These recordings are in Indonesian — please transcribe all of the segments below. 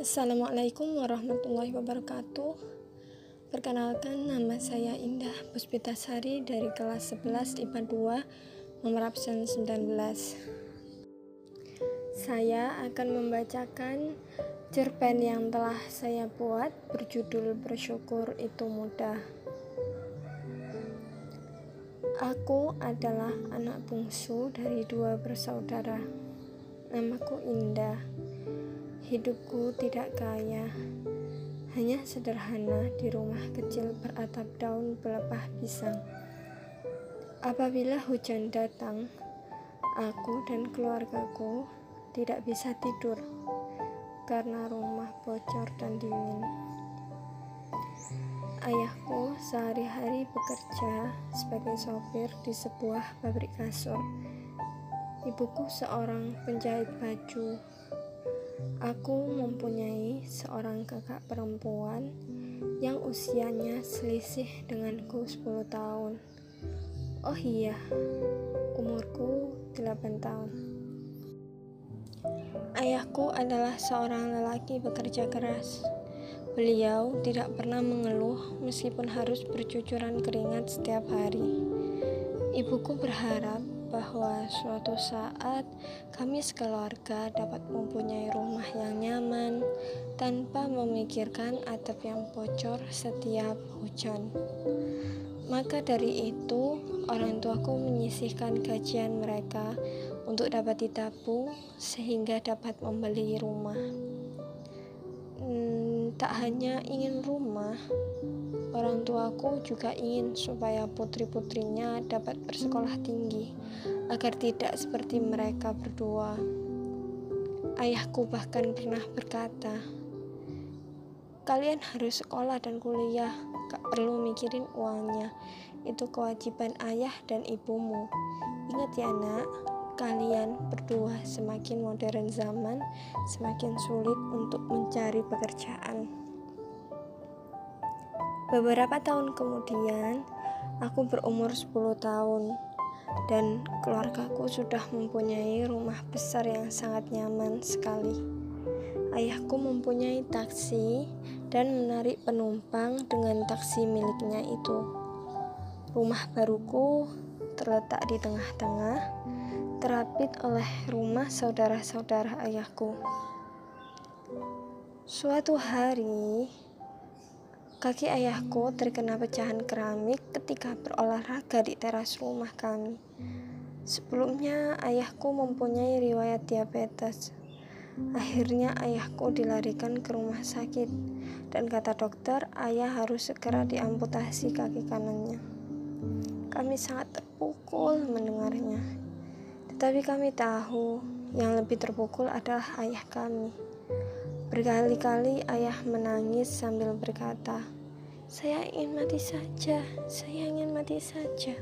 Assalamualaikum warahmatullahi wabarakatuh. Perkenalkan nama saya Indah Puspitasari dari kelas 11 IPA 2 nomor absen 19 Saya akan membacakan cerpen yang telah saya buat berjudul Bersyukur Itu Mudah. Aku adalah anak bungsu dari dua bersaudara. Namaku Indah Hidupku tidak kaya, hanya sederhana di rumah kecil beratap daun pelepah pisang. Apabila hujan datang, aku dan keluargaku tidak bisa tidur karena rumah bocor dan dingin. Ayahku sehari-hari bekerja sebagai sopir di sebuah pabrik kasur. Ibuku seorang penjahit baju Aku mempunyai seorang kakak perempuan yang usianya selisih denganku 10 tahun. Oh iya, umurku 8 tahun. Ayahku adalah seorang lelaki bekerja keras. Beliau tidak pernah mengeluh meskipun harus bercucuran keringat setiap hari. Ibuku berharap bahwa suatu saat kami sekeluarga dapat mempunyai rumah yang nyaman tanpa memikirkan atap yang bocor setiap hujan. Maka dari itu, orang tuaku menyisihkan gajian mereka untuk dapat ditabung sehingga dapat membeli rumah. Hmm, tak hanya ingin rumah, Orang tuaku juga ingin supaya putri-putrinya dapat bersekolah tinggi, agar tidak seperti mereka berdua. Ayahku bahkan pernah berkata, "Kalian harus sekolah dan kuliah, gak perlu mikirin uangnya. Itu kewajiban ayah dan ibumu. Ingat ya, Nak." Kalian berdua semakin modern zaman, semakin sulit untuk mencari pekerjaan. Beberapa tahun kemudian, aku berumur 10 tahun dan keluargaku sudah mempunyai rumah besar yang sangat nyaman sekali. Ayahku mempunyai taksi dan menarik penumpang dengan taksi miliknya itu. Rumah baruku terletak di tengah-tengah, terapit oleh rumah saudara-saudara ayahku. Suatu hari, Kaki ayahku terkena pecahan keramik ketika berolahraga di teras rumah kami. Sebelumnya, ayahku mempunyai riwayat diabetes. Akhirnya, ayahku dilarikan ke rumah sakit, dan kata dokter, ayah harus segera diamputasi kaki kanannya. Kami sangat terpukul mendengarnya, tetapi kami tahu yang lebih terpukul adalah ayah kami. Berkali-kali ayah menangis sambil berkata, "Saya ingin mati saja, saya ingin mati saja."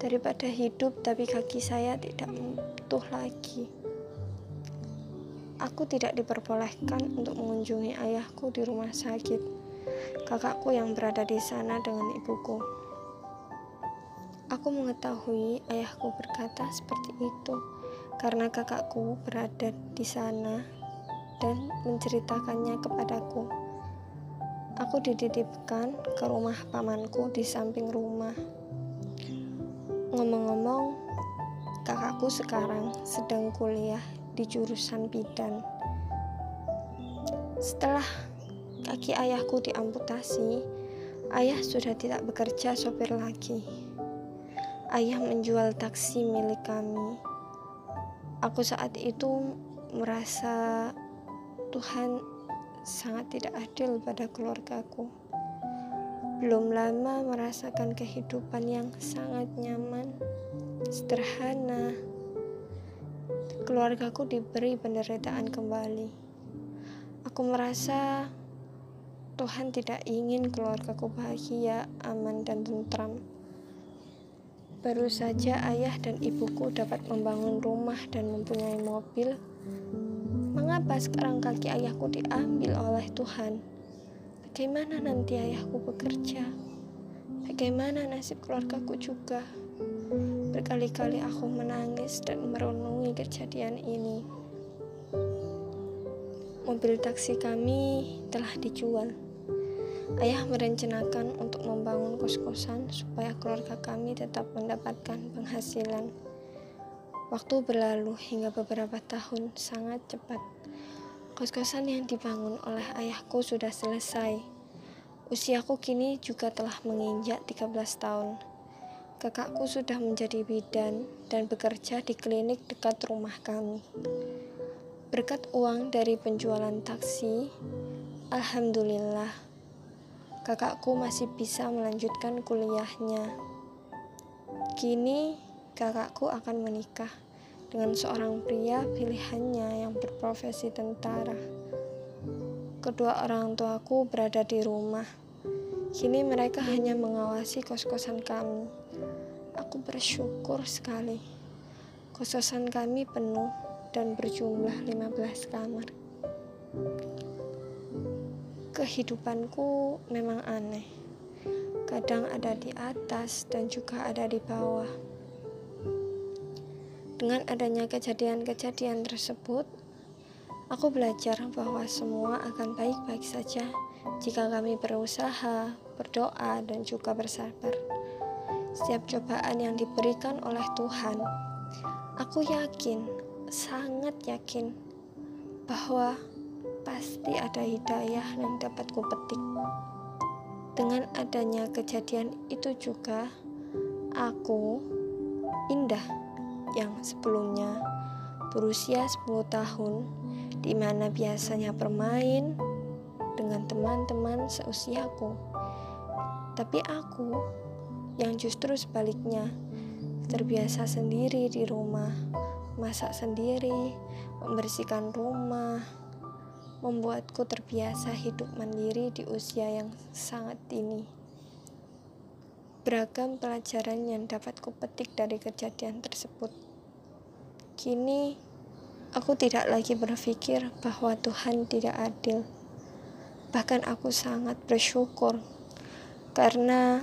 Daripada hidup tapi kaki saya tidak utuh lagi. Aku tidak diperbolehkan untuk mengunjungi ayahku di rumah sakit. Kakakku yang berada di sana dengan ibuku. Aku mengetahui ayahku berkata seperti itu karena kakakku berada di sana dan menceritakannya kepadaku. Aku dititipkan ke rumah pamanku di samping rumah. Ngomong-ngomong, kakakku sekarang sedang kuliah di jurusan bidan. Setelah kaki ayahku diamputasi, ayah sudah tidak bekerja sopir lagi. Ayah menjual taksi milik kami. Aku saat itu merasa Tuhan sangat tidak adil pada keluargaku. Belum lama merasakan kehidupan yang sangat nyaman, sederhana. Keluargaku diberi penderitaan kembali. Aku merasa Tuhan tidak ingin keluargaku bahagia, aman, dan tentram. Baru saja ayah dan ibuku dapat membangun rumah dan mempunyai mobil, Mengapa sekarang kaki ayahku diambil oleh Tuhan? Bagaimana nanti ayahku bekerja? Bagaimana nasib keluargaku juga? Berkali-kali aku menangis dan merenungi kejadian ini. mobil taksi kami telah dijual. Ayah merencanakan untuk membangun kos-kosan supaya keluarga kami tetap mendapatkan penghasilan. Waktu berlalu hingga beberapa tahun sangat cepat. Kos-kosan yang dibangun oleh ayahku sudah selesai. Usiaku kini juga telah menginjak 13 tahun. Kakakku sudah menjadi bidan dan bekerja di klinik dekat rumah kami. Berkat uang dari penjualan taksi, alhamdulillah, kakakku masih bisa melanjutkan kuliahnya. Kini, kakakku akan menikah dengan seorang pria pilihannya yang berprofesi tentara. Kedua orang tuaku berada di rumah. Kini mereka hanya mengawasi kos-kosan kami. Aku bersyukur sekali. Kos-kosan kami penuh dan berjumlah 15 kamar. Kehidupanku memang aneh. Kadang ada di atas dan juga ada di bawah. Dengan adanya kejadian-kejadian tersebut, aku belajar bahwa semua akan baik-baik saja jika kami berusaha, berdoa, dan juga bersabar. Setiap cobaan yang diberikan oleh Tuhan, aku yakin sangat yakin bahwa pasti ada hidayah yang dapat kupetik. Dengan adanya kejadian itu juga, aku, Indah, yang sebelumnya berusia 10 tahun, di mana biasanya bermain dengan teman-teman seusiaku. Tapi aku, yang justru sebaliknya, terbiasa sendiri di rumah, masak sendiri, membersihkan rumah, membuatku terbiasa hidup mandiri di usia yang sangat dini. Beragam pelajaran yang dapat kupetik dari kejadian tersebut. Kini, aku tidak lagi berpikir bahwa Tuhan tidak adil. Bahkan aku sangat bersyukur karena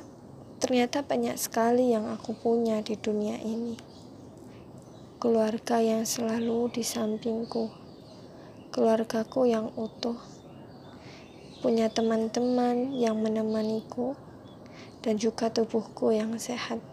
ternyata banyak sekali yang aku punya di dunia ini keluarga yang selalu di sampingku, keluargaku yang utuh, punya teman-teman yang menemaniku, dan juga tubuhku yang sehat.